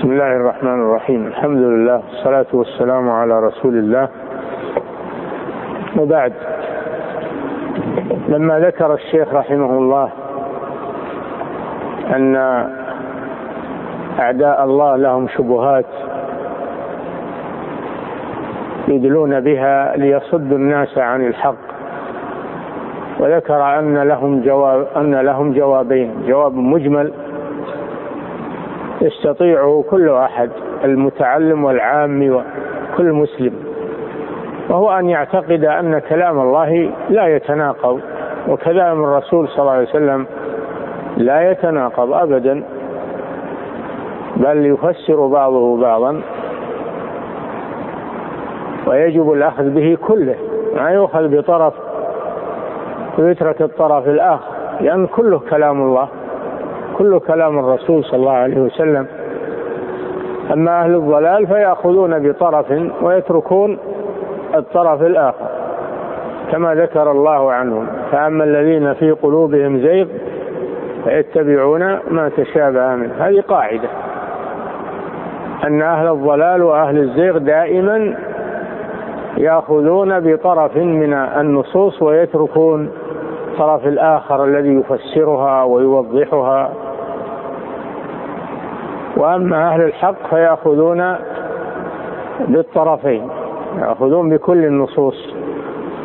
بسم الله الرحمن الرحيم الحمد لله والصلاة والسلام على رسول الله وبعد لما ذكر الشيخ رحمه الله أن أعداء الله لهم شبهات يدلون بها ليصدوا الناس عن الحق وذكر أن لهم جواب أن لهم جوابين جواب مجمل يستطيعه كل أحد المتعلم والعام وكل مسلم. وهو أن يعتقد أن كلام الله لا يتناقض وكلام الرسول صلى الله عليه وسلم لا يتناقض أبدا بل يفسر بعضه بعضا ويجب الأخذ به كله. ما يؤخذ بطرف ويترك الطرف الآخر لأن كله كلام الله. كله كلام الرسول صلى الله عليه وسلم. أما أهل الضلال فيأخذون بطرف ويتركون الطرف الآخر كما ذكر الله عنهم. فأما الذين في قلوبهم زيغ فيتبعون ما تشابه منه. هذه قاعدة. أن أهل الضلال وأهل الزيغ دائما يأخذون بطرف من النصوص ويتركون الطرف الآخر الذي يفسرها ويوضحها. وأما أهل الحق فيأخذون بالطرفين يأخذون بكل النصوص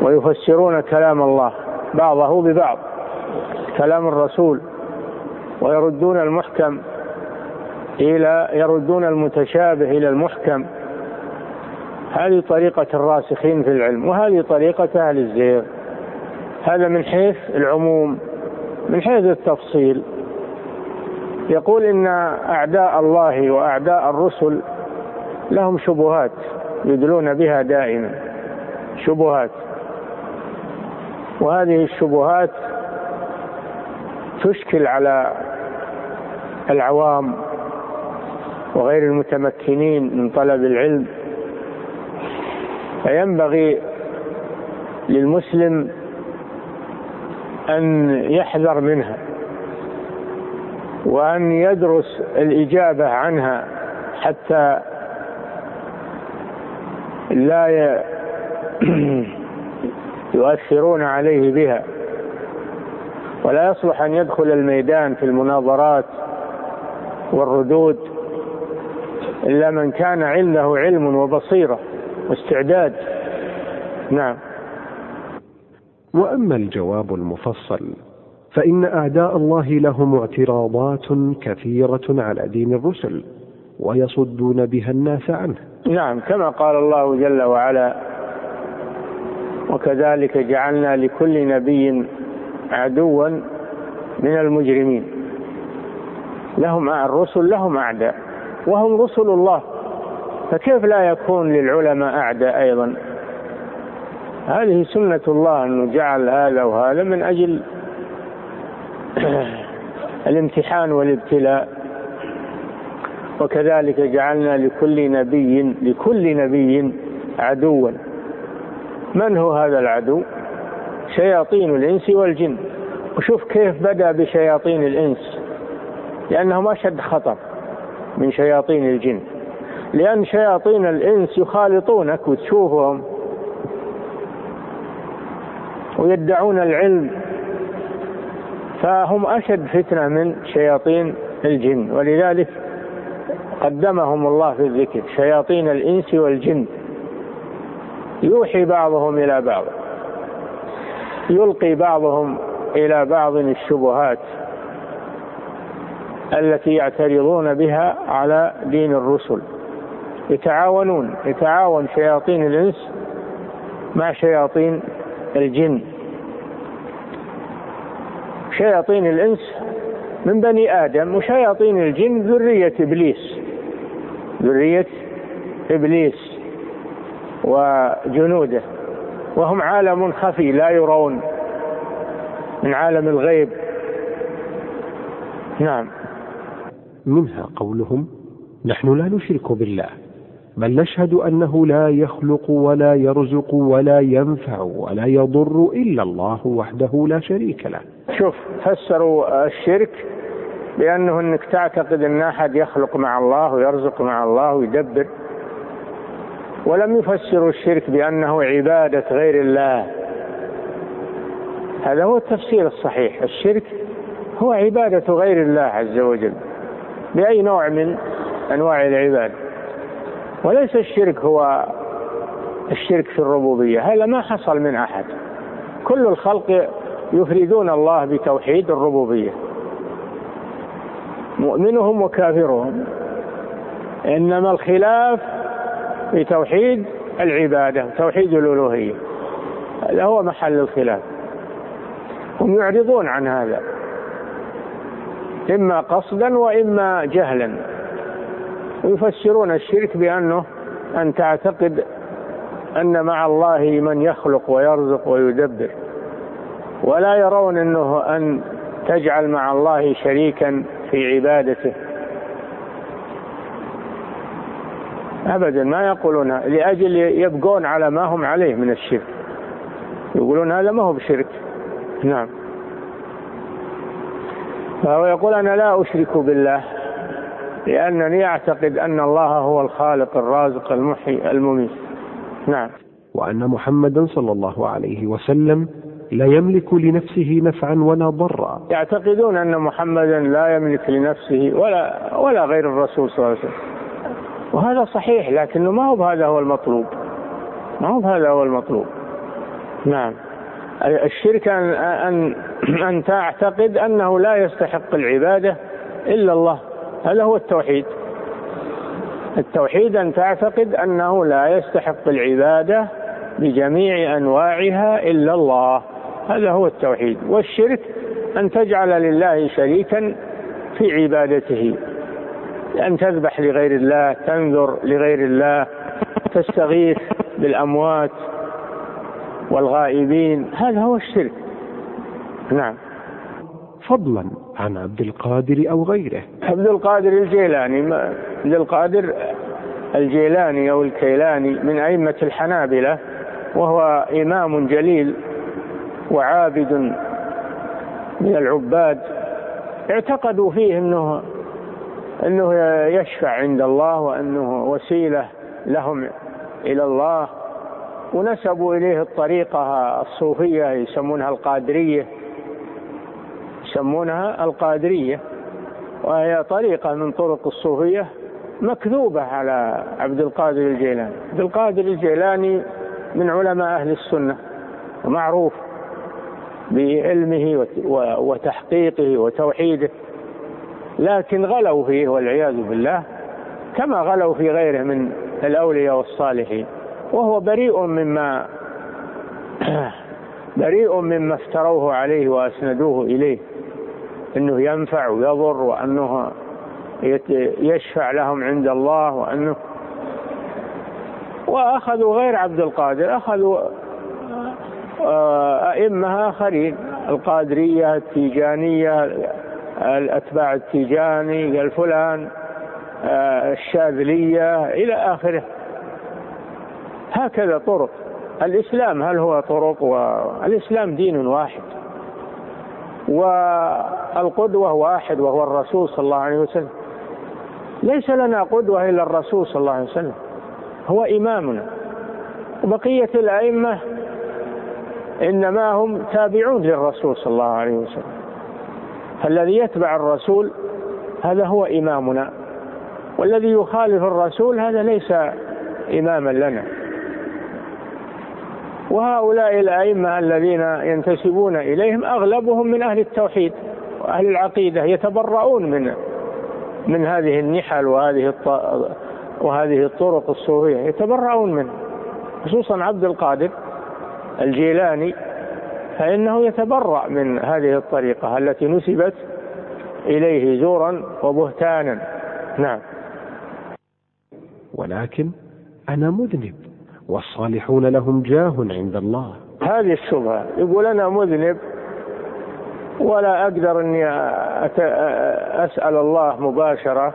ويفسرون كلام الله بعضه ببعض كلام الرسول ويردون المحكم إلى يردون المتشابه إلى المحكم. هذه طريقة الراسخين في العلم وهذه طريقة أهل الزيغ. هذا من حيث العموم من حيث التفصيل. يقول إن أعداء الله وأعداء الرسل لهم شبهات يدلون بها دائما. شبهات. وهذه الشبهات تشكل على العوام وغير المتمكنين من طلب العلم. فينبغي للمسلم أن يحذر منها. وأن يدرس الإجابة عنها حتى لا يؤثرون عليه بها. ولا يصلح أن يدخل الميدان في المناظرات والردود إلا من كان عنده علم وبصيرة واستعداد. نعم. وأما الجواب المفصل فإن أعداء الله لهم اعتراضات كثيرة على دين الرسل ويصدون بها الناس عنه. نعم كما قال الله جل وعلا وكذلك جعلنا لكل نبي عدوا من المجرمين. لهم الرسل لهم أعداء وهم رسل الله. فكيف لا يكون للعلماء أعداء أيضا؟ هذه سنة الله أنه جعل هذا وهذا من أجل الامتحان والابتلاء. وكذلك جعلنا لكل نبي لكل نبي عدوا. من هو هذا العدو؟ شياطين الإنس والجن. وشوف كيف بدأ بشياطين الإنس. لأنهم أشد خطر من شياطين الجن. لأن شياطين الإنس يخالطونك وتشوفهم. ويدعون العلم فهم أشد فتنة من شياطين الجن ولذلك قدمهم الله في الذكر شياطين الإنس والجن. يوحي بعضهم إلى بعض يلقي بعضهم إلى بعض الشبهات التي يعترضون بها على دين الرسل. يتعاونون يتعاون شياطين الإنس مع شياطين الجن. شياطين الإنس من بني آدم وشياطين الجن ذرية إبليس. ذرية إبليس وجنوده. وهم عالم خفي لا يرون من عالم الغيب. نعم. منها قولهم نحن لا نشرك بالله. بل نشهد أنه لا يخلق ولا يرزق ولا ينفع ولا يضر إلا الله وحده لا شريك له. شوف فسروا الشرك بأنه أنك تعتقد أن أحد يخلق مع الله ويرزق مع الله ويدبر. ولم يفسروا الشرك بأنه عبادة غير الله. هذا هو التفسير الصحيح. الشرك هو عبادة غير الله عز وجل. بأي نوع من أنواع العبادة؟ وليس الشرك هو الشرك في الربوبية هذا ما حصل من أحد. كل الخلق يفردون الله بتوحيد الربوبية. مؤمنهم وكافرهم. إنما الخلاف في توحيد العبادة توحيد الألوهية. هذا هو محل الخلاف. هم يعرضون عن هذا. إما قصدا وإما جهلا. ويفسرون الشرك بأنه أن تعتقد أن مع الله من يخلق ويرزق ويدبر. ولا يرون أنه أن تجعل مع الله شريكا في عبادته. أبدا ما يقولون لأجل يبقون على ما هم عليه من الشرك. يقولون هذا ما هو بشرك. نعم. فهو يقول أنا لا أشرك بالله. لأنني أعتقد أن الله هو الخالق الرازق المحيي المميت. نعم. وأن محمدا صلى الله عليه وسلم لا يملك لنفسه نفعا ولا ضرا. يعتقدون أن محمدا لا يملك لنفسه ولا ولا غير الرسول صلى الله عليه وسلم. وهذا صحيح لكنه ما هو بهذا هو المطلوب. ما هو بهذا هو المطلوب. نعم. الشرك أن, أن, أن تعتقد أنه لا يستحق العبادة إلا الله. هذا هو التوحيد. التوحيد أن تعتقد أنه لا يستحق العبادة بجميع أنواعها إلا الله. هذا هو التوحيد. والشرك أن تجعل لله شريكا في عبادته. أن تذبح لغير الله تنذر لغير الله تستغيث بالأموات والغائبين. هذا هو الشرك. نعم. فضلا عن عبد القادر أو غيره. عبد القادر الجيلاني عبد القادر الجيلاني أو الكيلاني من أئمة الحنابلة وهو إمام جليل وعابد من العباد اعتقدوا فيه انه إنه يشفع عند الله وإنه وسيلة لهم إلى الله ونسبوا إليه الطريقة الصوفية يسمونها القادرية. يسمونها القادرية وهي طريقة من طرق الصوفية مكذوبة على عبد القادر الجيلاني. عبد القادر الجيلاني من علماء أهل السنة ومعروف بعلمه وتحقيقه وتوحيده لكن غلوا فيه والعياذ بالله كما غلوا في غيره من الأولياء والصالحين. وهو بريء مما بريء مما افتروه عليه وأسندوه إليه. إنه ينفع ويضر وأنه يشفع لهم عند الله وأنه وأخذوا غير عبد القادر أخذوا آه، أئمة آخرين القادرية التيجانية الأتباع التيجاني الفلان آه، الشاذلية إلى آخره. هكذا طرق. الإسلام هل هو طرق؟ والإسلام دين واحد. والقدوة واحد وهو الرسول صلى الله عليه وسلم. ليس لنا قدوة إلا الرسول صلى الله عليه وسلم. هو إمامنا. وبقية الأئمة إنما هم تابعون للرسول صلى الله عليه وسلم. فالذي يتبع الرسول هذا هو إمامنا. والذي يخالف الرسول هذا ليس إماما لنا. وهؤلاء الأئمة الذين ينتسبون إليهم أغلبهم من أهل التوحيد وأهل العقيدة يتبرؤون من من هذه النحل وهذه وهذه الطرق الصوفية يتبرؤون منه خصوصا عبد القادر الجيلاني فإنه يتبرأ من هذه الطريقة التي نسبت إليه زورا وبهتانا. نعم. ولكن أنا مذنب والصالحون لهم جاه عند الله. هذه الشبهة. يقول أنا مذنب ولا أقدر أني أسأل الله مباشرة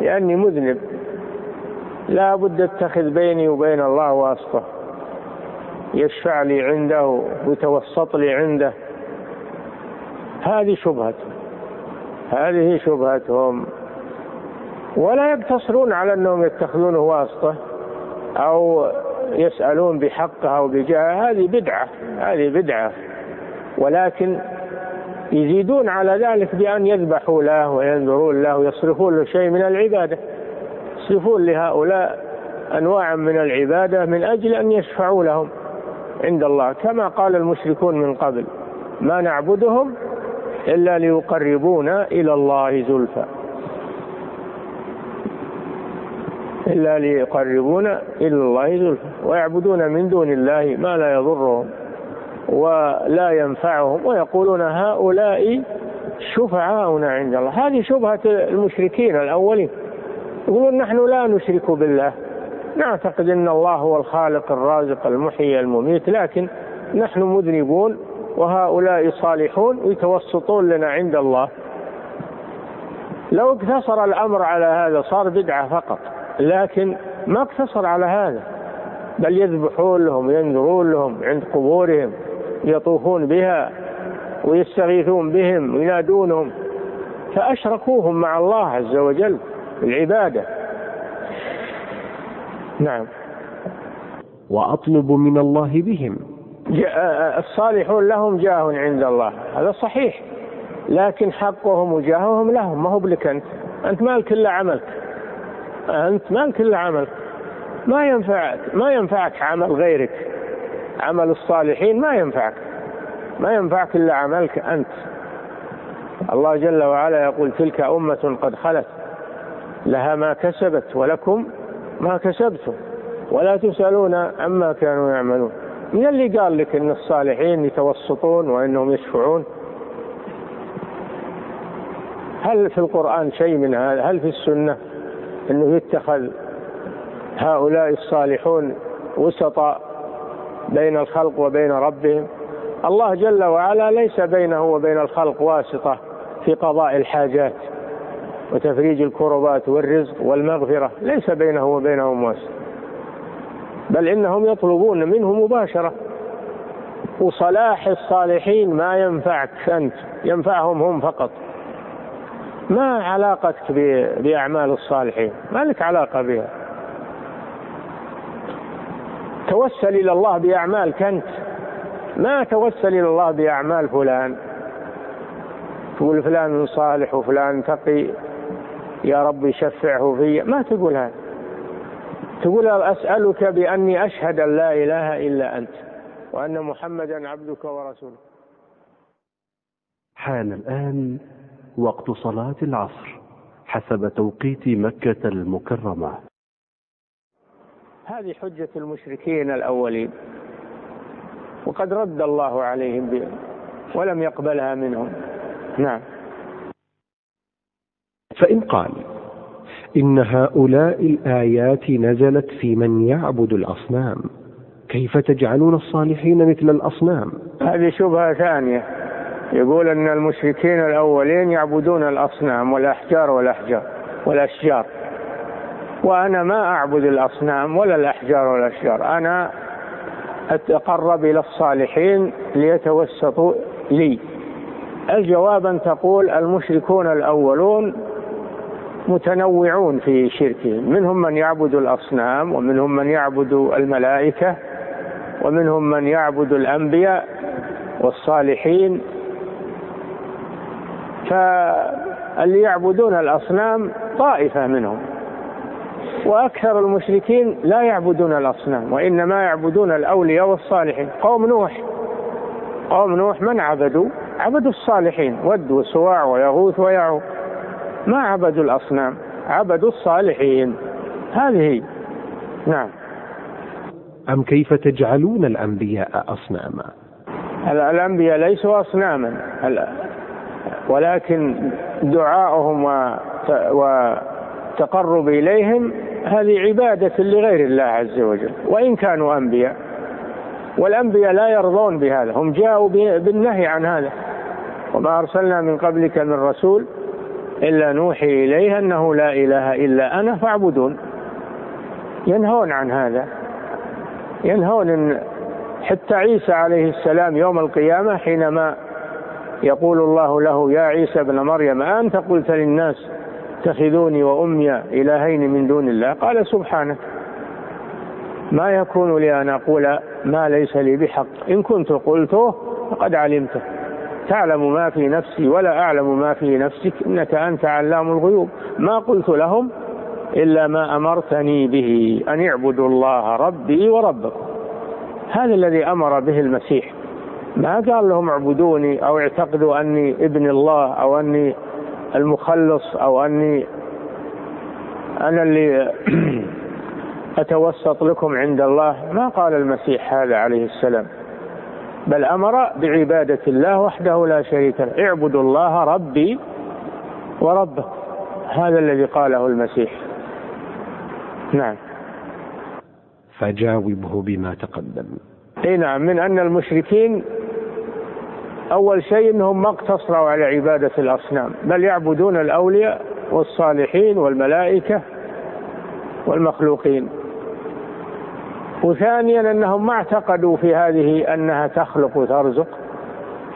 لأني مذنب. لا بد أتخذ بيني وبين الله واسطة. يشفع لي عنده ويتوسط لي عنده. هذه شبهة هذه شبهتهم. ولا يقتصرون على أنهم يتخذونه واسطة. أو يسألون بحقه أو بجاه هذه بدعة هذه بدعة. ولكن يزيدون على ذلك بأن يذبحوا له وينذرون له ويصرفون له شيء من العبادة. يصرفون لهؤلاء أنواعا من العبادة من أجل أن يشفعوا لهم عند الله. كما قال المشركون من قبل ما نعبدهم إلا ليقربونا إلى الله زلفى. إلا ليقربونا إلى الله زلفى ويعبدون من دون الله ما لا يضرهم ولا ينفعهم ويقولون هؤلاء شفعاؤنا عند الله. هذه شبهة المشركين الأولين. يقولون نحن لا نشرك بالله. نعتقد أن الله هو الخالق الرازق المحيي المميت لكن نحن مذنبون وهؤلاء صالحون ويتوسطون لنا عند الله. لو اقتصر الأمر على هذا صار بدعة فقط. لكن ما اقتصر على هذا. بل يذبحون لهم ينذرون لهم عند قبورهم يطوفون بها ويستغيثون بهم وينادونهم فأشركوهم مع الله عز وجل العبادة. نعم. وأطلب من الله بهم. الصالحون لهم جاه عند الله. هذا صحيح. لكن حقهم وجاههم لهم. ما هو بلك أنت. أنت مالك إلا عملك. أنت مالك إلا عملك ما ينفعك ما ينفعك عمل غيرك. عمل الصالحين ما ينفعك. ما ينفعك إلا عملك أنت. الله جل وعلا يقول تلك أمة قد خلت. لها ما كسبت ولكم ما كسبتم. ولا تسألون عما كانوا يعملون. من اللي قال لك إن الصالحين يتوسطون وإنهم يشفعون؟ هل في القرآن شيء من هذا؟ هل في السنة؟ أنه يتخذ هؤلاء الصالحون وسطاء بين الخلق وبين ربهم. الله جل وعلا ليس بينه وبين الخلق واسطة في قضاء الحاجات وتفريج الكربات والرزق والمغفرة ليس بينه وبينهم واسطة بل إنهم يطلبون منه مباشرة. وصلاح الصالحين ما ينفعك أنت ينفعهم هم فقط. ما علاقتك بأعمال الصالحين. ما لك علاقة بها. توسل إلى الله بأعمالك أنت. ما توسل إلى الله بأعمال فلان. تقول فلان صالح وفلان تقي. يا رب شفعه في ما تقول هذا. تقول أسألك بأني أشهد أن لا إله إلا أنت وأن محمدا عبدك ورسولك. حان الآن وقت صلاة العصر حسب توقيت مكة المكرمة. هذه حجة المشركين الأولين وقد رد الله عليهم بها ولم يقبلها منهم. نعم. فإن قال إن هؤلاء الآيات نزلت في من يعبد الأصنام كيف تجعلون الصالحين مثل الأصنام؟ هذه شبهة ثانية. يقول أن المشركين الأولين يعبدون الأصنام والأحجار والأحجار والأشجار. وأنا ما أعبد الأصنام ولا الأحجار والأشجار أنا أتقرب إلى الصالحين ليتوسطوا لي. الجواب أن تقول المشركون الأولون متنوعون في شركهم. منهم من يعبد الأصنام ومنهم من يعبد الملائكة ومنهم من يعبد الأنبياء والصالحين. فاللي يعبدون الأصنام طائفة منهم. وأكثر المشركين لا يعبدون الأصنام وإنما يعبدون الأولياء والصالحين. قوم نوح. قوم نوح من عبدوا؟ عبدوا الصالحين ود وسواع ويغوث ويعوق. ما عبدوا الأصنام عبدوا الصالحين. هذه نعم. أم كيف تجعلون الأنبياء أصناما؟ الأنبياء ليسوا أصناما. ولكن دعاؤهم وتقرب إليهم هذه عبادة لغير الله عز وجل. وإن كانوا أنبياء والأنبياء لا يرضون بهذا هم جاءوا بالنهي عن هذا. وما أرسلنا من قبلك من رسول إلا نوحي إليه أنه لا إله إلا أنا فاعبدون. ينهون عن هذا. ينهون حتى عيسى عليه السلام يوم القيامة حينما يقول الله له يا عيسى ابن مريم أنت قلت للناس اتخذوني وأمي إلهين من دون الله؟ قال سبحانك ما يكون لي أن أقول ما ليس لي بحق. إن كنت قلته فقد علمته. تعلم ما في نفسي ولا أعلم ما في نفسك إنك أنت علام الغيوب. ما قلت لهم إلا ما أمرتني به أن اعبدوا الله ربي وربكم. هذا الذي أمر به المسيح. ما قال لهم اعبدوني أو اعتقدوا أني ابن الله أو أني المخلص أو أني أنا اللي أتوسط لكم عند الله. ما قال المسيح هذا عليه السلام. بل أمر بعبادة الله وحده لا شريك له. اعبدوا الله ربي وربكم. هذا الذي قاله المسيح. نعم. فجاوبه بما تقدم. إي نعم من أن المشركين أول شيء إنهم ما اقتصروا على عبادة الأصنام بل يعبدون الأولياء والصالحين والملائكة والمخلوقين. وثانيا إنهم ما اعتقدوا في هذه أنها تخلق وترزق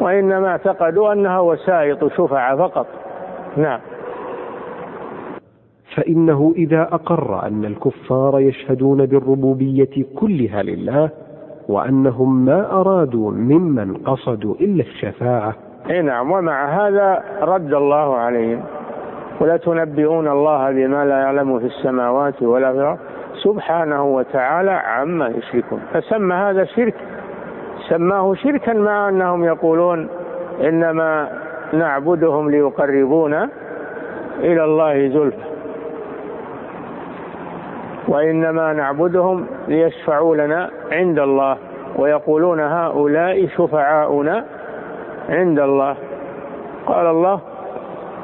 وإنما اعتقدوا أنها وسائط شفع فقط. نعم. فإنه إذا أقر أن الكفار يشهدون بالربوبية كلها لله وأنهم ما أرادوا ممن قصدوا إلا الشفاعة. إي نعم ومع هذا رد الله عليهم. ولا تنبئون الله بما لا يعلم في السماوات ولا في الأرض. سبحانه وتعالى عما يشركون. فسمى هذا شرك. سماه شركا مع أنهم يقولون إنما نعبدهم ليقربونا إلى الله زلفى. وإنما نعبدهم ليشفعوا لنا عند الله. ويقولون هؤلاء شفعاؤنا عند الله. قال الله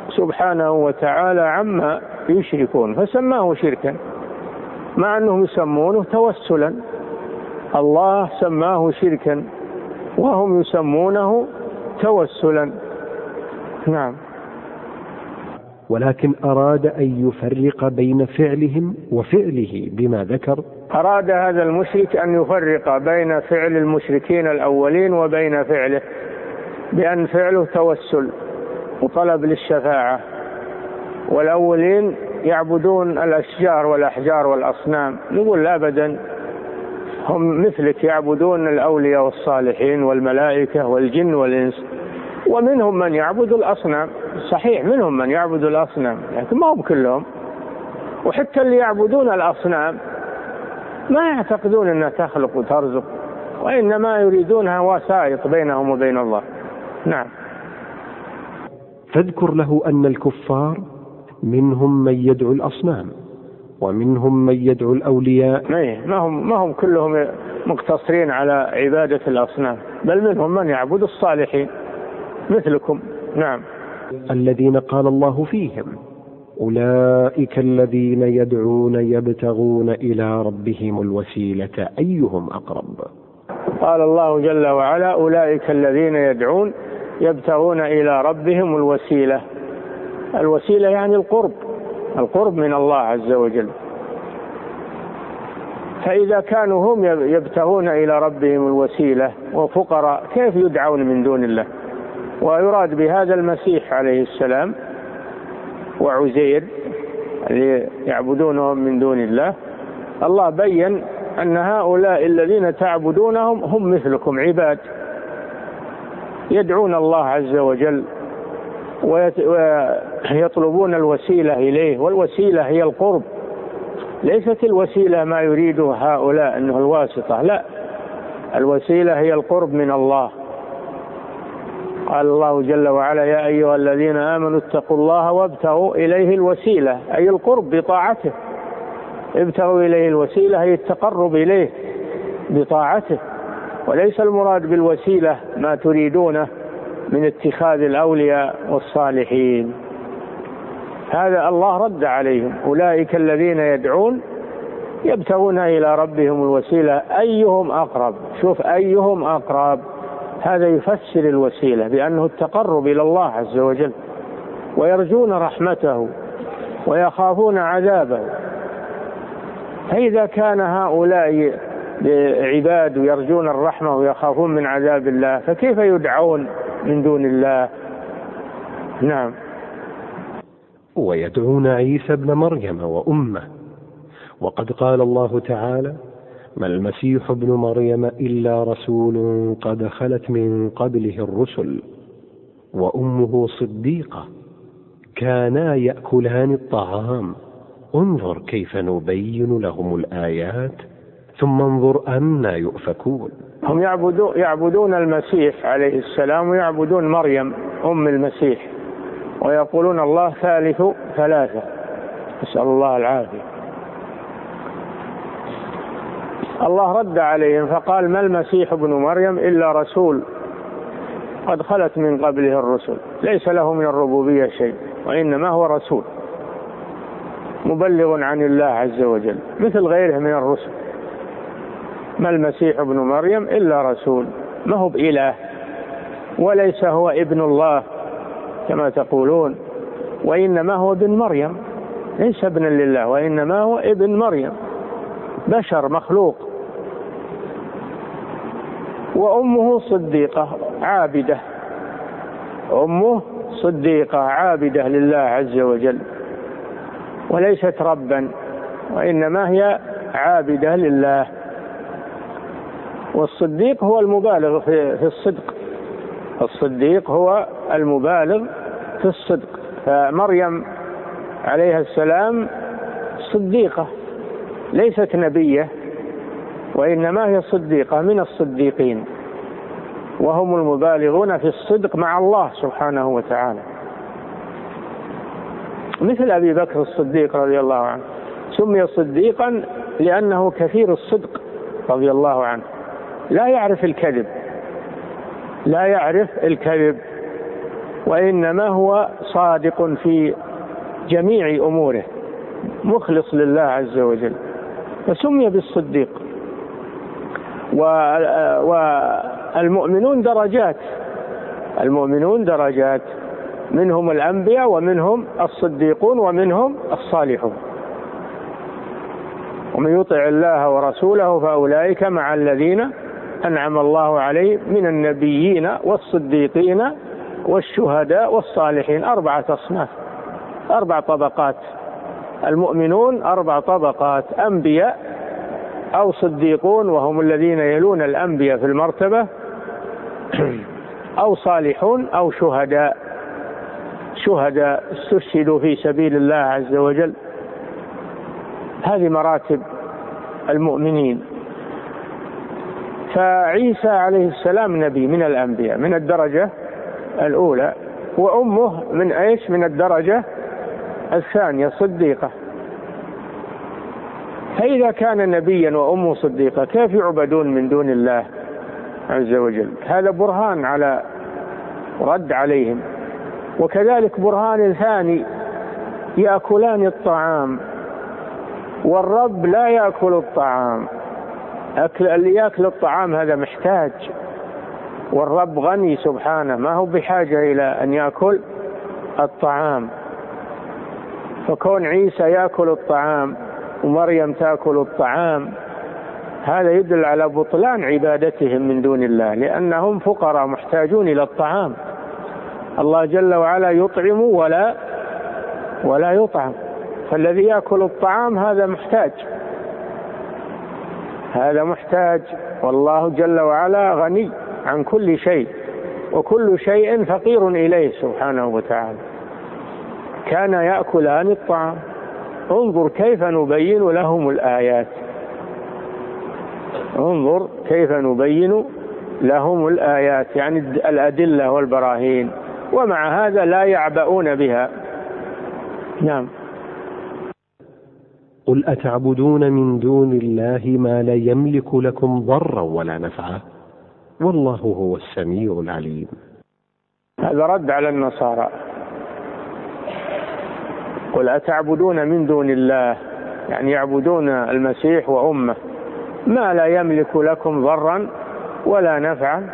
سبحانه وتعالى عما يشركون فسماه شركا. مع أنهم يسمونه توسلا. الله سماه شركا وهم يسمونه توسلا. نعم. ولكن أراد أن يفرق بين فعلهم وفعله بما ذكر. أراد هذا المشرك أن يفرق بين فعل المشركين الأولين وبين فعله بأن فعله توسل وطلب للشفاعة. والأولين يعبدون الأشجار والأحجار والأصنام. نقول أبدا. هم مثلك يعبدون الأولياء والصالحين والملائكة والجن والإنس. ومنهم من يعبد الأصنام. صحيح منهم من يعبد الأصنام لكن ما هم كلهم. وحتى اللي يعبدون الأصنام ما يعتقدون أنها تخلق وترزق وإنما يريدونها وسائط بينهم وبين الله. نعم. فاذكر له أن الكفار منهم من يدعو الأصنام ومنهم من يدعو الأولياء. ما هم ما هم كلهم مقتصرين على عبادة الأصنام بل منهم من يعبد الصالحين مثلكم. نعم. الذين قال الله فيهم. أولئك الذين يدعون يبتغون إلى ربهم الوسيلة. أيهم أقرب؟ قال الله جل وعلا أولئك الذين يدعون يبتغون إلى ربهم الوسيلة. الوسيلة يعني القرب القرب من الله عز وجل. فإذا كانوا هم يبتغون إلى ربهم الوسيلة وفقراء كيف يدعون من دون الله؟ ويراد بهذا المسيح عليه السلام وعزير اللي يعبدونهم من دون الله. الله بين أن هؤلاء الذين تعبدونهم هم مثلكم عباد. يدعون الله عز وجل ويطلبون الوسيلة إليه والوسيلة هي القرب. ليست الوسيلة ما يريده هؤلاء أنه الواسطة. لا الوسيلة هي القرب من الله. قال الله جل وعلا يا أيها الذين آمنوا اتقوا الله وابتغوا إليه الوسيلة أي القرب بطاعته. ابتغوا إليه الوسيلة أي التقرب إليه بطاعته. وليس المراد بالوسيلة ما تريدونه من اتخاذ الأولياء والصالحين. هذا الله رد عليهم. أولئك الذين يدعون يبتغون إلى ربهم الوسيلة. أيهم أقرب؟ شوف أيهم أقرب؟ هذا يفسر الوسيلة بأنه التقرب إلى الله عز وجل ويرجون رحمته ويخافون عذابه. فإذا كان هؤلاء عباد يرجون الرحمة ويخافون من عذاب الله فكيف يدعون من دون الله؟ نعم. ويدعون عيسى ابن مريم وأمه. وقد قال الله تعالى ما المسيح ابن مريم إلا رسول قد خلت من قبله الرسل وأمه صديقة كانا يأكلان الطعام. انظر كيف نبين لهم الآيات ثم انظر أنا يؤفكون. هم يعبدون, يعبدون المسيح عليه السلام ويعبدون مريم أم المسيح ويقولون الله ثالث ثلاثة. نسأل الله العافية. الله رد عليهم فقال ما المسيح ابن مريم إلا رسول قد خلت من قبله الرسل ليس له من الربوبية شيء وإنما هو رسول مبلغ عن الله عز وجل مثل غيره من الرسل. ما المسيح ابن مريم إلا رسول ما هو بإله وليس هو ابن الله كما تقولون وإنما هو ابن مريم ليس ابنا لله وإنما هو ابن مريم بشر مخلوق. وأمه صديقة عابدة. أمه صديقة عابدة لله عز وجل. وليست ربا وإنما هي عابدة لله. والصديق هو المبالغ في الصدق. الصديق هو المبالغ في الصدق. فمريم عليها السلام صديقة ليست نبية. وإنما هي صديقة من الصديقين وهم المبالغون في الصدق مع الله سبحانه وتعالى. مثل أبي بكر الصديق رضي الله عنه سمي صديقا لأنه كثير الصدق رضي الله عنه. لا يعرف الكذب لا يعرف الكذب وإنما هو صادق في جميع أموره مخلص لله عز وجل فسمي بالصديق. والمؤمنون درجات. المؤمنون درجات. منهم الأنبياء ومنهم الصديقون ومنهم الصالحون. ومن يطع الله ورسوله فأولئك مع الذين أنعم الله عليهم من النبيين والصديقين والشهداء والصالحين. أربعة أصناف أربع طبقات. المؤمنون أربع طبقات أنبياء أو صديقون وهم الذين يلون الأنبياء في المرتبة أو صالحون أو شهداء. شهداء استشهدوا في سبيل الله عز وجل. هذه مراتب المؤمنين. فعيسى عليه السلام نبي من الأنبياء من الدرجة الأولى وأمه من إيش؟ من الدرجة الثانية صديقة. فإذا كان نبيا وأمه صديقة كيف يعبدون من دون الله عز وجل؟ هذا برهان على رد عليهم. وكذلك برهان ثاني يأكلان الطعام والرب لا يأكل الطعام. أكل اللي يأكل الطعام هذا محتاج. والرب غني سبحانه ما هو بحاجة إلى أن يأكل الطعام. فكون عيسى يأكل الطعام ومريم تأكل الطعام. هذا يدل على بطلان عبادتهم من دون الله لأنهم فقراء محتاجون إلى الطعام. الله جل وعلا يطعم ولا ولا يطعم. فالذي يأكل الطعام هذا محتاج. هذا محتاج. والله جل وعلا غني عن كل شيء وكل شيء فقير إليه سبحانه وتعالى. كان يأكلان الطعام. انظر كيف نبين لهم الآيات. انظر كيف نبين لهم الآيات يعني الأدلة والبراهين ومع هذا لا يعبؤون بها. نعم. قل أتعبدون من دون الله ما لا يملك لكم ضرا ولا نفعا؟ والله هو السميع العليم. هذا رد على النصارى. قل أتعبدون من دون الله؟ يعني يعبدون المسيح وأمه. ما لا يملك لكم ضرا ولا نفعا؟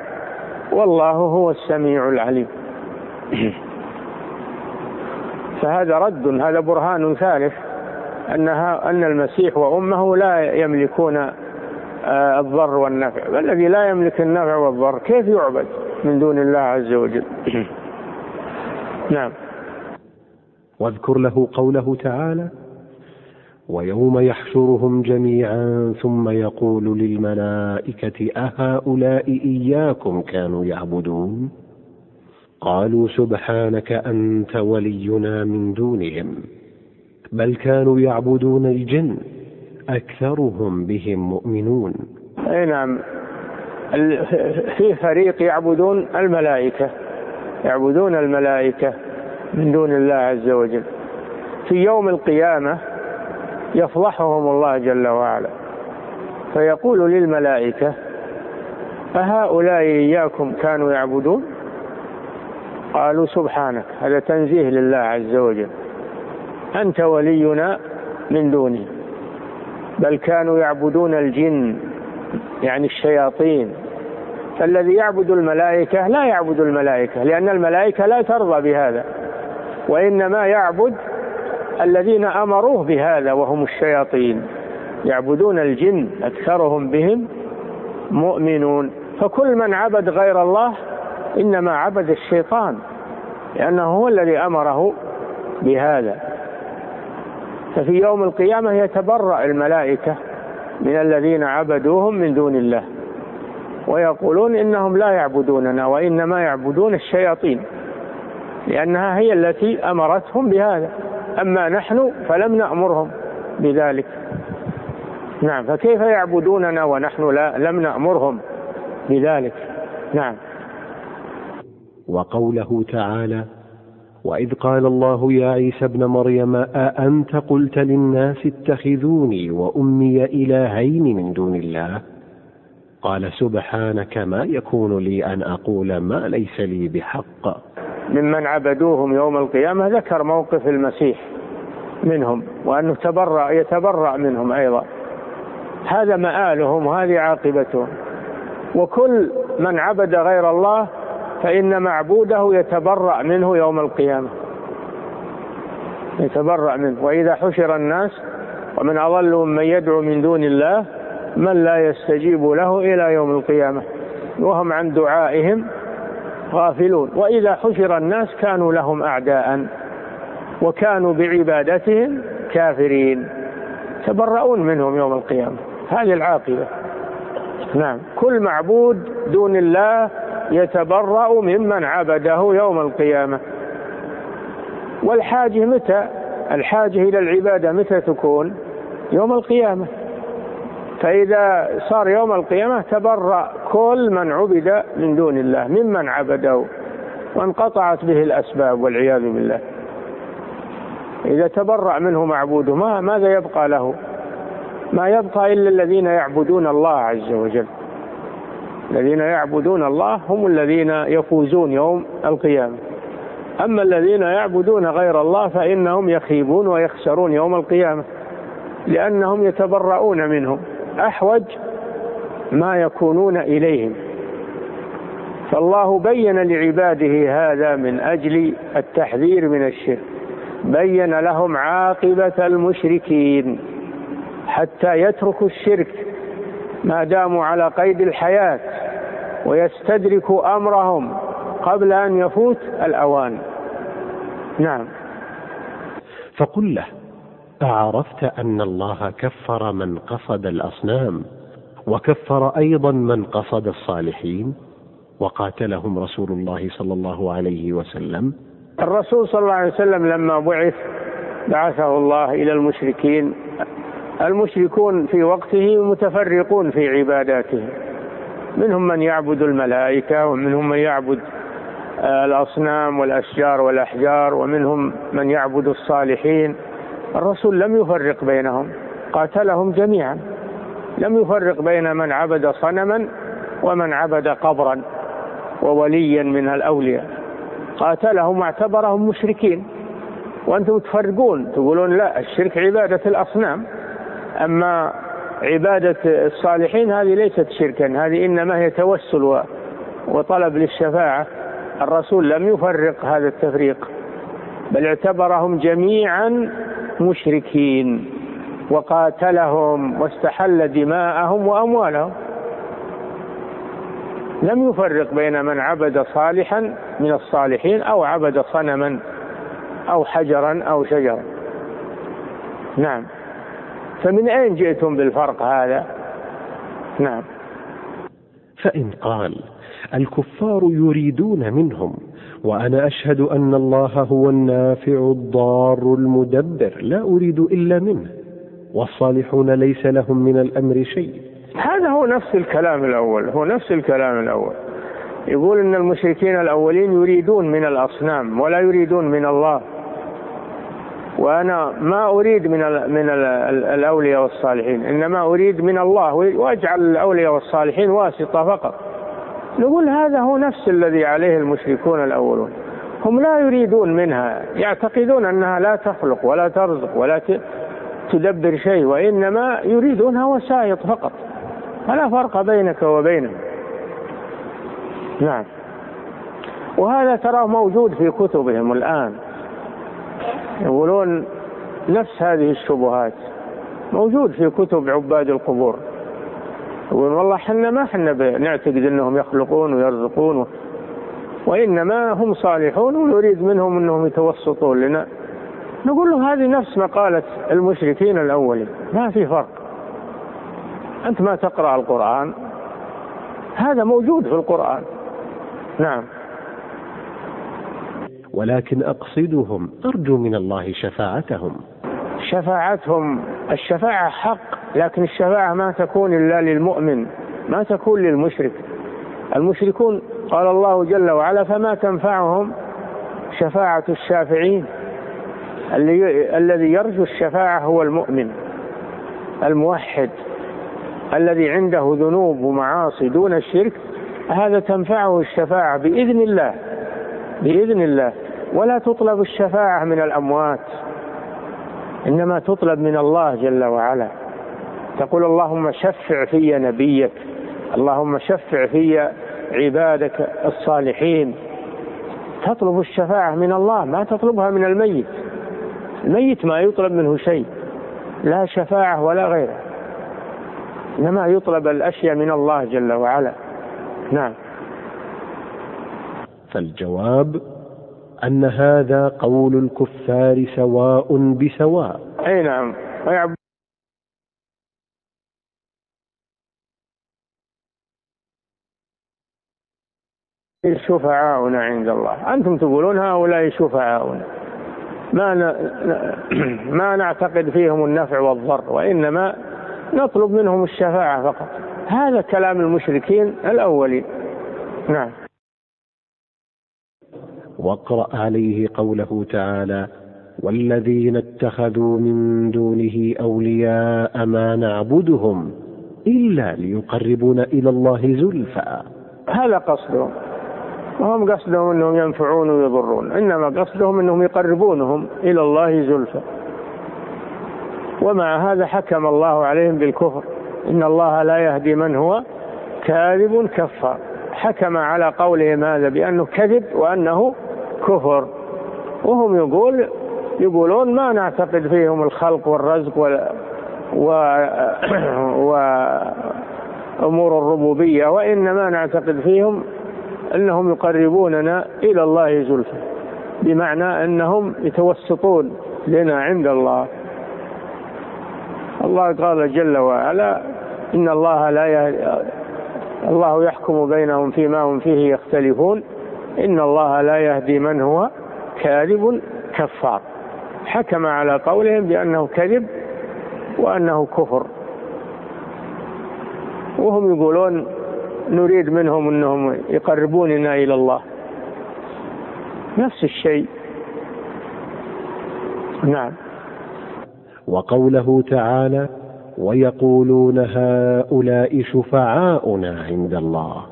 والله هو السميع العليم. فهذا رد هذا برهان ثالث أنها أن المسيح وأمه لا يملكون آه، الضر والنفع. والذي لا يملك النفع والضر كيف يعبد من دون الله عز وجل؟ نعم. واذكر له قوله تعالى ويوم يحشرهم جميعا ثم يقول للملائكة أهؤلاء إياكم كانوا يعبدون؟ قالوا سبحانك أنت ولينا من دونهم بل كانوا يعبدون الجن أكثرهم بهم مؤمنون. أي نعم. في فريق يعبدون الملائكة يعبدون الملائكة. من دون الله عز وجل. في يوم القيامة يفضحهم الله جل وعلا. فيقول للملائكة أهؤلاء إياكم كانوا يعبدون؟ قالوا سبحانك هذا تنزيه لله عز وجل. أنت ولينا من دونه. بل كانوا يعبدون الجن يعني الشياطين. فالذي يعبد الملائكة لا يعبد الملائكة لأن الملائكة لا ترضى بهذا. وإنما يعبد الذين أمروه بهذا وهم الشياطين. يعبدون الجن أكثرهم بهم مؤمنون. فكل من عبد غير الله إنما عبد الشيطان لأنه هو الذي أمره بهذا. ففي يوم القيامة يتبرأ الملائكة من الذين عبدوهم من دون الله ويقولون إنهم لا يعبدوننا وإنما يعبدون الشياطين. لأنها هي التي أمرتهم بهذا. أما نحن فلم نأمرهم بذلك. نعم فكيف يعبدوننا ونحن لا لم نأمرهم بذلك؟ نعم. وقوله تعالى وإذ قال الله يا عيسى ابن مريم أأنت قلت للناس اتخذوني وأمي إلهين من دون الله؟ قال سبحانك ما يكون لي أن أقول ما ليس لي بحق. ممن عبدوهم يوم القيامة ذكر موقف المسيح منهم وأنه تبرأ يتبرأ منهم أيضا. هذا مآلهم وهذه عاقبتهم. وكل من عبد غير الله فإن معبوده يتبرأ منه يوم القيامة. يتبرأ منه. وإذا حشر الناس ومن أضل من يدعو من دون الله من لا يستجيب له إلى يوم القيامة. وهم عن دعائهم غافلون. وإذا حشر الناس كانوا لهم أعداء وكانوا بعبادتهم كافرين. تبرؤون منهم يوم القيامة. هذه العاقبة. نعم. كل معبود دون الله يتبرأ ممن عبده يوم القيامة. والحاجة متى؟ الحاجة إلى العبادة متى تكون؟ يوم القيامة. فإذا صار يوم القيامة تبرأ. كل من عبد من دون الله ممن عبده وانقطعت به الأسباب والعياذ بالله. إذا تبرأ منه معبوده ما ماذا يبقى له؟ ما يبقى إلا الذين يعبدون الله عز وجل. الذين يعبدون الله هم الذين يفوزون يوم القيامة. أما الذين يعبدون غير الله فإنهم يخيبون ويخسرون يوم القيامة لأنهم يتبرؤون منهم. أحوج ما يكونون إليهم. فالله بين لعباده هذا من أجل التحذير من الشرك. بين لهم عاقبة المشركين حتى يتركوا الشرك ما داموا على قيد الحياة ويستدركوا أمرهم قبل أن يفوت الأوان. نعم. فقل له أعرفت أن الله كفر من قصد الأصنام؟ وكفر أيضا من قصد الصالحين وقاتلهم رسول الله صلى الله عليه وسلم. الرسول صلى الله عليه وسلم لما بعث بعثه الله إلى المشركين المشركون في وقته متفرقون في عباداتهم منهم من يعبد الملائكة ومنهم من يعبد آه، الأصنام والأشجار والأحجار ومنهم من يعبد الصالحين. الرسول لم يفرق بينهم قاتلهم جميعا. لم يفرق بين من عبد صنما ومن عبد قبرا ووليا من الأولياء. قاتلهم واعتبرهم مشركين. وأنتم تفرقون تقولون لا الشرك عبادة الأصنام. أما عبادة الصالحين هذه ليست شركا هذه إنما هي توسل وطلب للشفاعة. الرسول لم يفرق هذا التفريق بل اعتبرهم جميعا مشركين. وقاتلهم واستحل دماءهم وأموالهم. لم يفرق بين من عبد صالحا من الصالحين أو عبد صنما أو حجرا أو شجرا. نعم. فمن أين جئتم بالفرق هذا؟ نعم. فإن قال الكفار يريدون منهم وأنا أشهد أن الله هو النافع الضار المدبر لا أريد إلا منه. والصالحون ليس لهم من الأمر شيء. هذا هو نفس الكلام الأول هو نفس الكلام الأول. يقول إن المشركين الأولين يريدون من الأصنام ولا يريدون من الله. وأنا ما أريد من ال من ال الأولياء والصالحين إنما أريد من الله وأجعل الأولياء والصالحين واسطة فقط. نقول هذا هو نفس الذي عليه المشركون الأولون. هم لا يريدون منها يعتقدون أنها لا تخلق ولا ترزق ولا تدبر شيء وإنما يريدونها وسائط فقط. فلا فرق بينك وبينهم نعم. وهذا تراه موجود في كتبهم الآن. يقولون نفس هذه الشبهات. موجود في كتب عباد القبور. يقولون والله إحنا ما إحنا نعتقد إنهم يخلقون ويرزقون و... وإنما هم صالحون ونريد منهم إنهم يتوسطون لنا. نقول له هذه نفس مقالة المشركين الأولين. ما في فرق. أنت ما تقرأ القرآن هذا موجود في القرآن. نعم. ولكن أقصدهم أرجو من الله شفاعتهم. شفاعتهم الشفاعة حق لكن الشفاعة ما تكون إلا للمؤمن ما تكون للمشرك. المشركون قال الله جل وعلا فما تنفعهم شفاعة الشافعين. الذي يرجو الشفاعة هو المؤمن الموحد الذي عنده ذنوب ومعاصي دون الشرك هذا تنفعه الشفاعة بإذن الله بإذن الله. ولا تطلب الشفاعة من الأموات إنما تطلب من الله جل وعلا. تقول اللهم شفع في نبيك اللهم شفع في عبادك الصالحين. تطلب الشفاعة من الله ما تطلبها من الميت. الميت ما يطلب منه شيء لا شفاعة ولا غيره. إنما يطلب الأشياء من الله جل وعلا. نعم. فالجواب أن هذا قول الكفار سواء بسواء. أي نعم. شفعاؤنا عند الله. أنتم تقولون هؤلاء شفعاؤنا. ما ما نعتقد فيهم النفع والضر وإنما نطلب منهم الشفاعة فقط. هذا كلام المشركين الأولين. نعم. واقرأ عليه قوله تعالى والذين اتخذوا من دونه أولياء ما نعبدهم إلا ليقربونا إلى الله زلفى. هذا قصدهم. وهم قصدهم أنهم ينفعون ويضرون. إنما قصدهم أنهم يقربونهم إلى الله زلفى. ومع هذا حكم الله عليهم بالكفر. إن الله لا يهدي من هو كاذب كفار. حكم على قولهم هذا بأنه كذب وأنه كفر. وهم يقول يقولون ما نعتقد فيهم الخلق والرزق وال و... وأمور الربوبية وإنما نعتقد فيهم أنهم يقربوننا إلى الله زلفى بمعنى أنهم يتوسطون لنا عند الله. الله قال جل وعلا إن الله لا يهدي الله يحكم بينهم فيما هم فيه يختلفون. إن الله لا يهدي من هو كاذب كفار. حكم على قولهم بأنه كذب وأنه كفر. وهم يقولون نريد منهم أنهم يقربوننا إلى الله. نفس الشيء. نعم. وقوله تعالى ويقولون هؤلاء شفعاؤنا عند الله.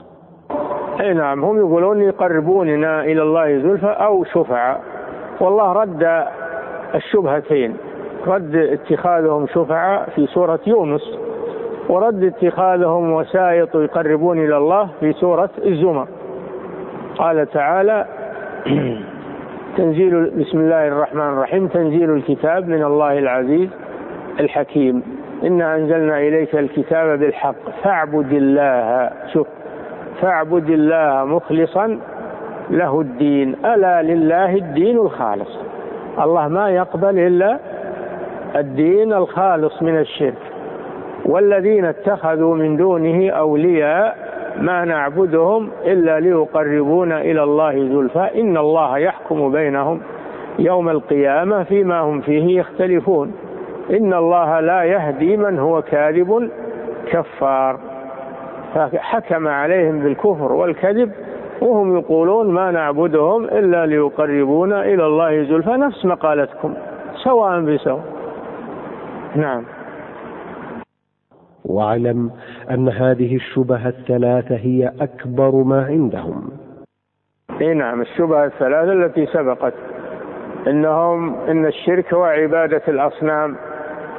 أي نعم هم يقولون يقربوننا إلى الله زلفى أو شفعاء. والله رد الشبهتين. رد اتخاذهم شفعاء في سورة يونس. ورد اتخاذهم وسائط يقربون إلى الله في سورة الزمر. قال تعالى تنزيل بسم الله الرحمن الرحيم. تنزيل الكتاب من الله العزيز الحكيم. إنا أنزلنا إليك الكتاب بالحق فاعبد الله. شوف فاعبد الله مخلصا له الدين. ألا لله الدين الخالص. الله ما يقبل إلا الدين الخالص من الشرك. والذين اتخذوا من دونه أولياء ما نعبدهم إلا ليقربونا إلى الله زلفى. إن الله يحكم بينهم يوم القيامة فيما هم فيه يختلفون. إن الله لا يهدي من هو كاذب كفار. فحكم عليهم بالكفر والكذب وهم يقولون ما نعبدهم إلا ليقربونا إلى الله زلفى. نفس مقالتكم سواء بسواء. نعم. واعلم أن هذه الشبه الثلاثة هي أكبر ما عندهم. إي نعم الشبهة الثلاثة التي سبقت إنهم إن الشرك هو عبادة الأصنام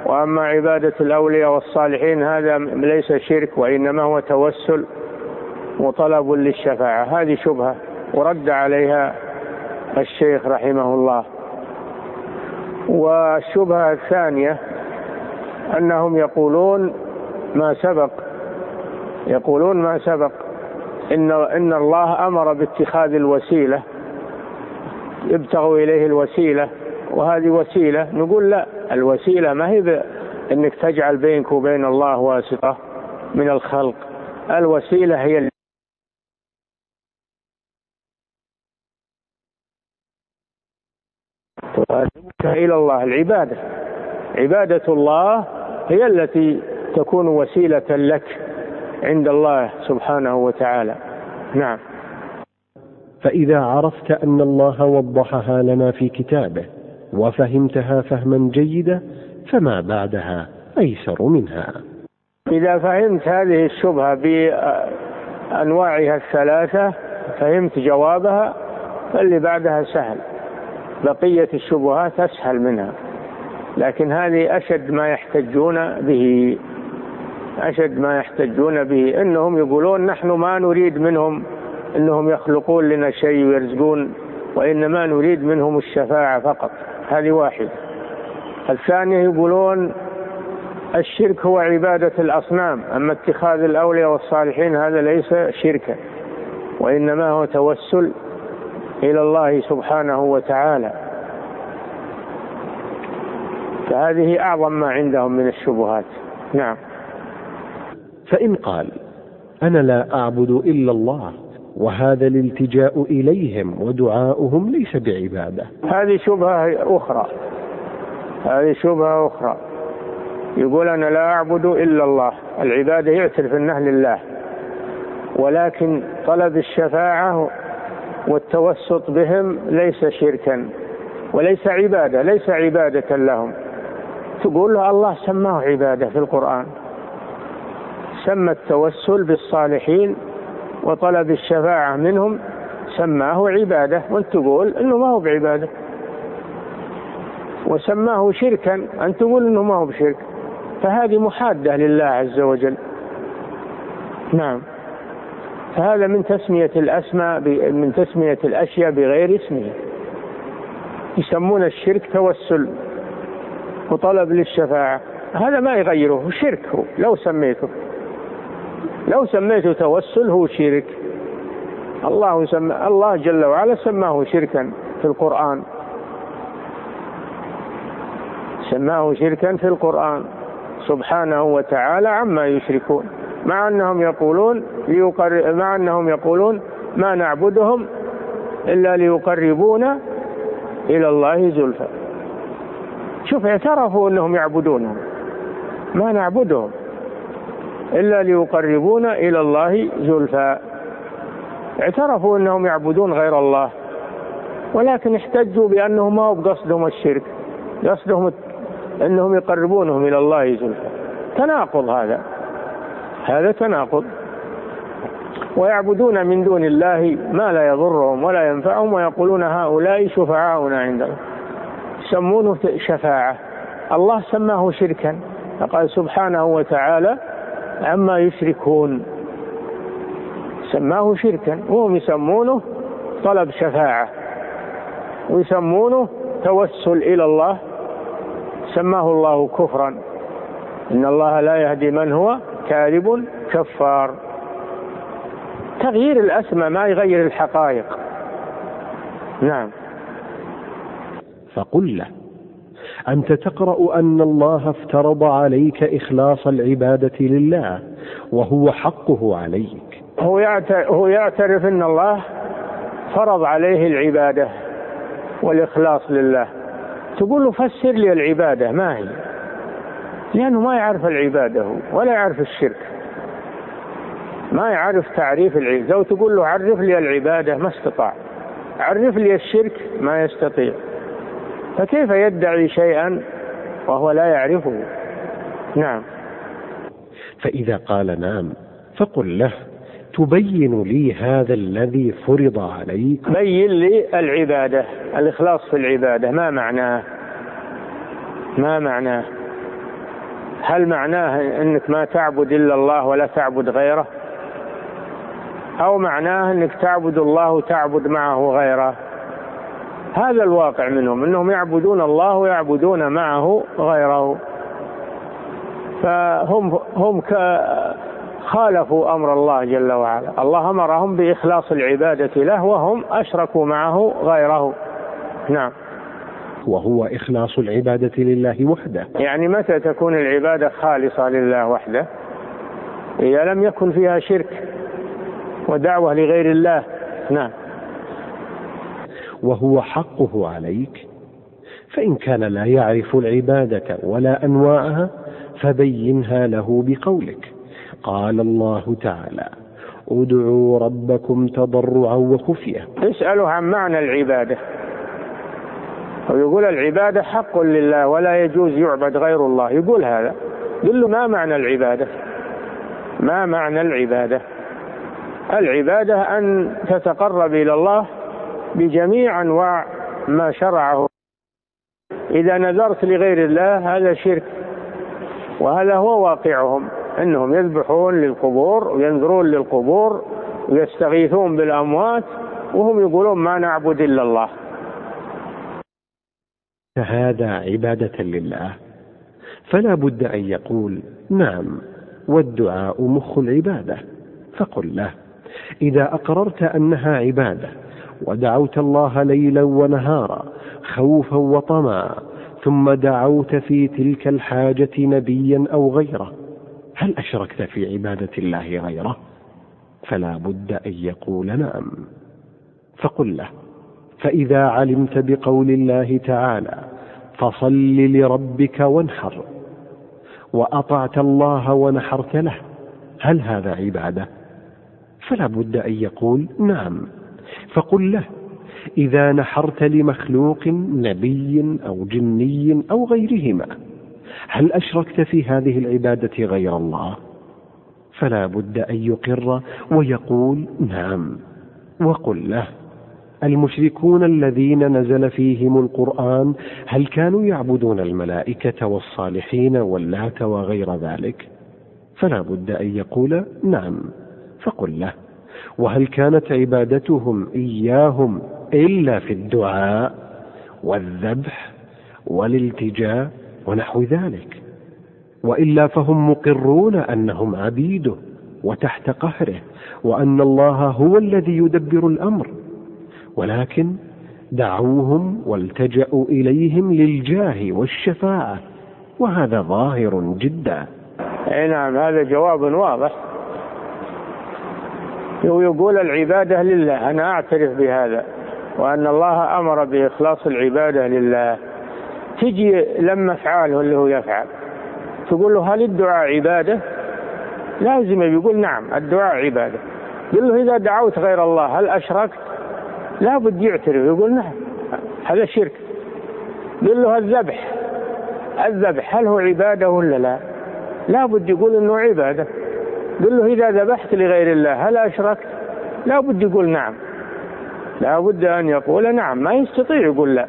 وأما عبادة الأولياء والصالحين هذا ليس شرك وإنما هو توسل وطلب للشفاعة. هذه شبهة ورد عليها الشيخ رحمه الله. والشبهة الثانية أنهم يقولون ما سبق. يقولون ما سبق. إن إن الله أمر باتخاذ الوسيلة يبتغوا إليه الوسيلة وهذه وسيلة نقول لا الوسيلة ما هي أنك تجعل بينك وبين الله واسطة من الخلق. الوسيلة هي إلى الله. العبادة عبادة الله هي التي تكون وسيلة لك عند الله سبحانه وتعالى. نعم. فإذا عرفت أن الله وضحها لنا في كتابه وفهمتها فهما جيدا فما بعدها؟ أيسر منها. إذا فهمت هذه الشبهة بأنواعها الثلاثة فهمت جوابها فاللي بعدها سهل. بقية الشبهات أسهل منها. لكن هذه أشد ما يحتجون به. أشد ما يحتجون به إنهم يقولون نحن ما نريد منهم إنهم يخلقون لنا شيء ويرزقون وإنما نريد منهم الشفاعة فقط. هذه واحدة. الثانية يقولون الشرك هو عبادة الأصنام أما اتخاذ الأولياء والصالحين هذا ليس شركا وإنما هو توسل إلى الله سبحانه وتعالى. فهذه أعظم ما عندهم من الشبهات. نعم. فإن قال أنا لا أعبد إلا الله وهذا الالتجاء إليهم ودعاؤهم ليس بعبادة. هذه شبهة أخرى. هذه شبهة أخرى. يقول أنا لا أعبد إلا الله. العبادة يعترف أنها لله. ولكن طلب الشفاعة والتوسط بهم ليس شركا وليس عبادة ليس عبادة لهم. تقول له الله سماه عبادة في القرآن. سمى التوسل بالصالحين وطلب الشفاعة منهم سماه عبادة وانت تقول إنه ما هو بعبادة. وسماه شركا أن تقول إنه ما هو بشرك. فهذه محادة لله عز وجل. نعم. فهذا من تسمية الأسماء من تسمية الأشياء بغير اسمه. يسمون الشرك توسل وطلب للشفاعة. هذا ما يغيره شرك هو لو سميته. لو سميته توسل هو شرك. الله سمى الله جل وعلا سماه شركا في القرآن. سماه شركا في القرآن. سبحانه وتعالى عما يشركون. مع أنهم يقولون ليقر... مع أنهم يقولون ما نعبدهم إلا ليقربونا إلى الله زلفى. شوف اعترفوا أنهم يعبدونهم ما نعبدهم. إلا ليقربونا إلى الله زلفى. اعترفوا إنهم يعبدون غير الله ولكن احتجوا بأنه ما هو بقصدهم الشرك قصدهم إنهم يقربونهم إلى الله زلفى. تناقض هذا هذا تناقض. ويعبدون من دون الله ما لا يضرهم ولا ينفعهم ويقولون هؤلاء شفعاؤنا عندنا يسمونه شفاعة. الله سماه شركا. فقال سبحانه وتعالى عما يشركون سماه شركا وهم يسمونه طلب شفاعة ويسمونه توسل إلى الله سماه الله كفرا. إن الله لا يهدي من هو كاذب كفار. تغيير الأسماء ما يغير الحقائق. نعم. فقل له. أنت تقرأ أن الله افترض عليك إخلاص العبادة لله وهو حقه عليك. هو هو يعترف أن الله فرض عليه العبادة والإخلاص لله. تقول له فسر لي العبادة ما هي؟ لأنه ما يعرف العبادة ولا يعرف الشرك. ما يعرف تعريف العبادة. لو تقول له عرف لي العبادة ما استطاع. عرف لي الشرك ما يستطيع. فكيف يدعي شيئا وهو لا يعرفه؟ نعم. فإذا قال نعم فقل له تبين لي هذا الذي فرض عليك؟ بين لي العبادة الإخلاص في العبادة ما معناه؟ ما معناه؟ هل معناه أنك ما تعبد إلا الله ولا تعبد غيره؟ أو معناه أنك تعبد الله وتعبد معه غيره؟ هذا الواقع منهم أنهم يعبدون الله ويعبدون معه غيره فهم هم خالفوا أمر الله جل وعلا، الله أمرهم بإخلاص العبادة له وهم أشركوا معه غيره. نعم. وهو إخلاص العبادة لله وحده. يعني متى تكون العبادة خالصة لله وحده؟ إذا لم يكن فيها شرك ودعوة لغير الله. نعم. وهو حقه عليك. فإن كان لا يعرف العبادة ولا أنواعها فبينها له بقولك. قال الله تعالى ادعوا ربكم تضرعا وخفية. اساله عن معنى العبادة. ويقول العبادة حق لله ولا يجوز يعبد غير الله. يقول هذا. قل له ما معنى العبادة؟ ما معنى العبادة؟ العبادة أن تتقرب إلى الله بجميع أنواع ما شرعه. إذا نذرت لغير الله هذا شرك وهذا هو واقعهم إنهم يذبحون للقبور وينذرون للقبور ويستغيثون بالأموات وهم يقولون ما نعبد إلا الله. فهذا عبادة لله. فلا بد أن يقول نعم والدعاء مخ العبادة فقل له. إذا أقررت أنها عبادة ودعوت الله ليلا ونهارا خوفا وطمعا ثم دعوت في تلك الحاجة نبيا أو غيره. هل أشركت في عبادة الله غيره؟ فلا بد أن يقول نعم. فقل له فإذا علمت بقول الله تعالى فصل لربك وانحر وأطعت الله ونحرت له هل هذا عبادة؟ فلا بد أن يقول نعم. فقل له إذا نحرت لمخلوق نبي أو جني أو غيرهما هل أشركت في هذه العبادة غير الله؟ فلا بد أن يقر ويقول نعم. وقل له المشركون الذين نزل فيهم القرآن هل كانوا يعبدون الملائكة والصالحين واللات وغير ذلك؟ فلا بد أن يقول نعم. فقل له وهل كانت عبادتهم إياهم إلا في الدعاء والذبح والالتجاء ونحو ذلك؟ وإلا فهم مقرون أنهم عبيده وتحت قهره وأن الله هو الذي يدبر الأمر. ولكن دعوهم والتجأوا إليهم للجاه والشفاعة وهذا ظاهر جدا. نعم هذا جواب واضح. يقول العبادة لله أنا أعترف بهذا وأن الله أمر بإخلاص العبادة لله. تجي لما أفعاله اللي هو يفعل تقول له هل الدعاء عبادة؟ لازم يقول نعم الدعاء عبادة. قل له إذا دعوت غير الله هل أشركت؟ لابد يعترف يقول نعم هذا شرك. قل له الذبح الذبح هل هو عبادة ولا لا؟ لابد يقول إنه عبادة. قل له إذا ذبحت لغير الله هل أشركت؟ لابد يقول نعم. لا بد أن يقول نعم ما يستطيع يقول لا.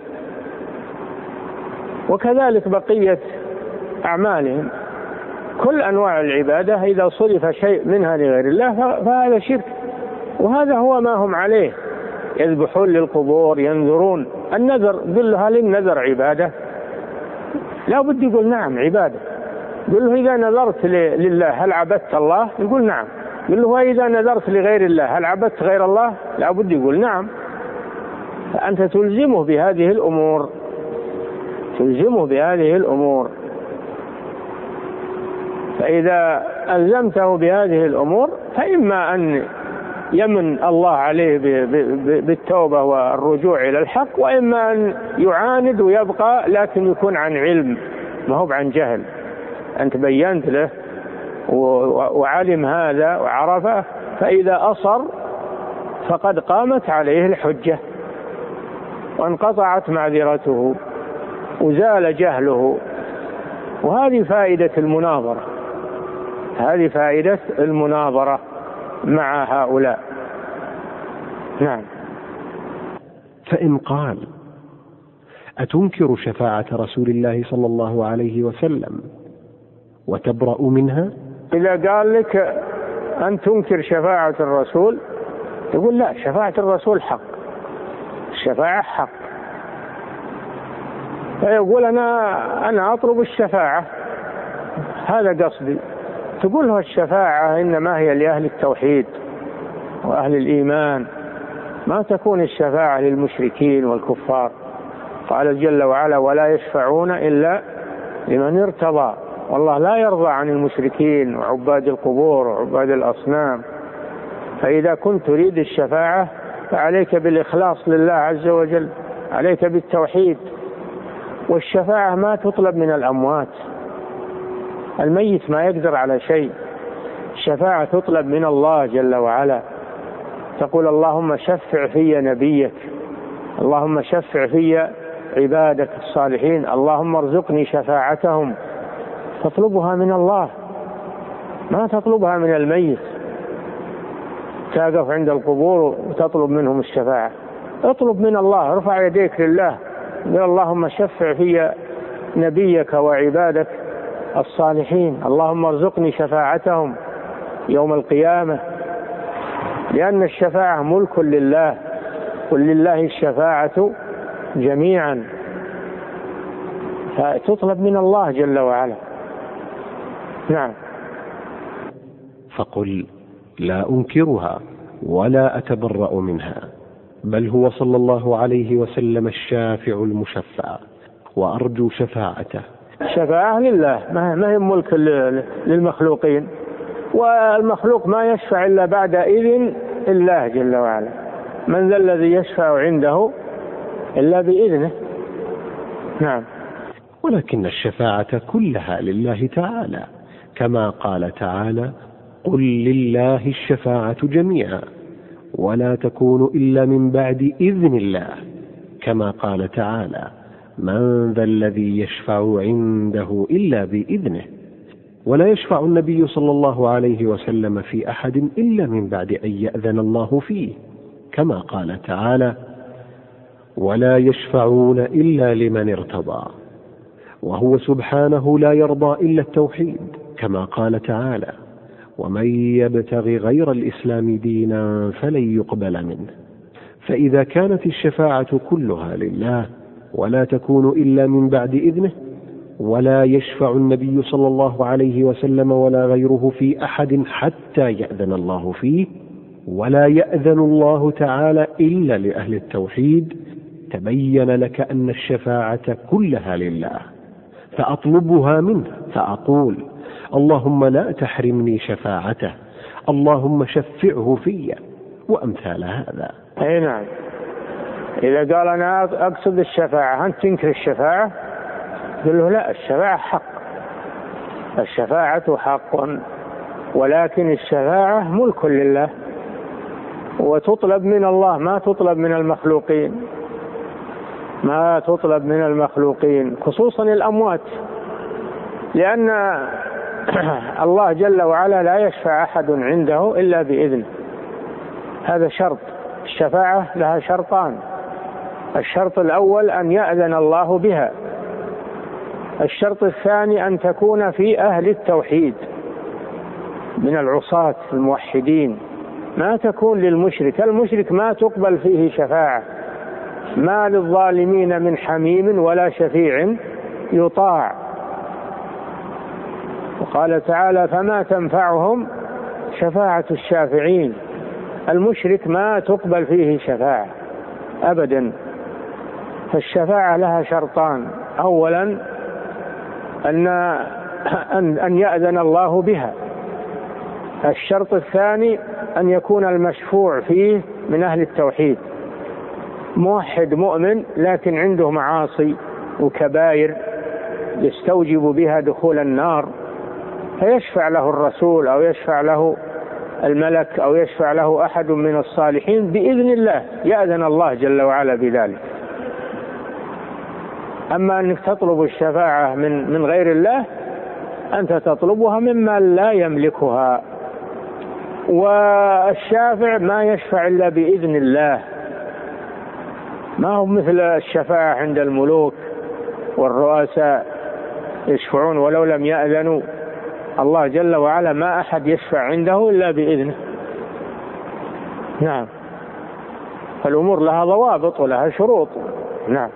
وكذلك بقية أعمالهم. كل أنواع العبادة إذا صرف شيء منها لغير الله فهذا شرك. وهذا هو ما هم عليه. يذبحون للقبور ينذرون. النذر قل هل النذر عبادة؟ لا بد يقول نعم عبادة. قل له إذا نذرت لله هل عبدت الله؟ يقول نعم. قل له وإذا نذرت لغير الله هل عبدت غير الله؟ لابد يقول نعم. فأنت تلزمه بهذه الأمور. تلزمه بهذه الأمور. فإذا ألزمته بهذه الأمور فإما أن يمن الله عليه بالتوبة والرجوع إلى الحق وإما أن يعاند ويبقى لكن يكون عن علم ما هو عن جهل. أنت بينت له وعلم هذا وعرفه فإذا أصر فقد قامت عليه الحجة. وانقطعت معذرته وزال جهله. وهذه فائدة المناظرة. هذه فائدة المناظرة مع هؤلاء. نعم. فإن قال أتنكر شفاعة رسول الله صلى الله عليه وسلم وتبرأ منها؟ إذا قال لك أن تنكر شفاعة الرسول تقول لا شفاعة الرسول حق. الشفاعة حق. فيقول أنا أنا أطلب الشفاعة. هذا قصدي. تقول له الشفاعة إنما هي لأهل التوحيد وأهل الإيمان. ما تكون الشفاعة للمشركين والكفار. قال جل وعلا ولا يشفعون إلا لمن ارتضى. والله لا يرضى عن المشركين وعباد القبور وعباد الأصنام. فإذا كنت تريد الشفاعة فعليك بالإخلاص لله عز وجل عليك بالتوحيد. والشفاعة ما تطلب من الأموات. الميت ما يقدر على شيء. الشفاعة تطلب من الله جل وعلا. تقول اللهم شفع في نبيك اللهم شفع في عبادك الصالحين اللهم ارزقني شفاعتهم. تطلبها من الله. ما تطلبها من الميت. تقف عند القبور وتطلب منهم الشفاعة. اطلب من الله ارفع يديك لله. قل اللهم شفع في نبيك وعبادك الصالحين. اللهم ارزقني شفاعتهم يوم القيامة. لأن الشفاعة ملك لله قل لله الشفاعة جميعا. فتطلب من الله جل وعلا. نعم. فقل لا أنكرها ولا أتبرأ منها بل هو صلى الله عليه وسلم الشافع المشفع وأرجو شفاعته. الشفاعه لله ما هي ملك للمخلوقين والمخلوق ما يشفع إلا بعد إذن الله جل وعلا. من ذا الذي يشفع عنده إلا بإذنه. نعم. ولكن الشفاعة كلها لله تعالى. كما قال تعالى قل لله الشفاعة جميعا ولا تكون إلا من بعد إذن الله كما قال تعالى من ذا الذي يشفع عنده إلا بإذنه ولا يشفع النبي صلى الله عليه وسلم في أحد إلا من بعد أن يأذن الله فيه كما قال تعالى ولا يشفعون إلا لمن ارتضى وهو سبحانه لا يرضى إلا التوحيد كما قال تعالى ومن يبتغ غير الاسلام دينا فلن يقبل منه فاذا كانت الشفاعه كلها لله ولا تكون الا من بعد اذنه ولا يشفع النبي صلى الله عليه وسلم ولا غيره في احد حتى ياذن الله فيه ولا ياذن الله تعالى الا لاهل التوحيد تبين لك ان الشفاعه كلها لله فاطلبها منه فاقول اللهم لا تحرمني شفاعته. اللهم شفعه في وأمثال هذا. أي نعم. إذا قال أنا أقصد الشفاعة أنت تنكر الشفاعة؟ قل له لا الشفاعة حق. الشفاعة حق. ولكن الشفاعة ملك لله. وتطلب من الله ما تطلب من المخلوقين. ما تطلب من المخلوقين خصوصا الأموات. لأن الله جل وعلا لا يشفع أحد عنده إلا باذنه هذا شرط. الشفاعة لها شرطان. الشرط الأول أن يأذن الله بها. الشرط الثاني أن تكون في أهل التوحيد. من العصاة الموحدين. ما تكون للمشرك. المشرك ما تقبل فيه شفاعة. ما للظالمين من حميم ولا شفيع يطاع. وقال تعالى فما تنفعهم شفاعة الشافعين. المشرك ما تقبل فيه شفاعة أبدا. فالشفاعة لها شرطان. أولا أن أن أن يأذن الله بها. الشرط الثاني أن يكون المشفوع فيه من أهل التوحيد. موحد مؤمن لكن عنده معاصي وكبائر يستوجب بها دخول النار. فيشفع له الرسول أو يشفع له الملك أو يشفع له أحد من الصالحين بإذن الله يأذن الله جل وعلا بذلك. أما أنك تطلب الشفاعة من من غير الله أنت تطلبها ممن لا يملكها. والشافع ما يشفع إلا بإذن الله. ما هو مثل الشفاعة عند الملوك والرؤساء يشفعون ولو لم يأذنوا. الله جل وعلا ما أحد يشفع عنده إلا بإذنه. نعم. فالأمور لها ضوابط ولها شروط. نعم.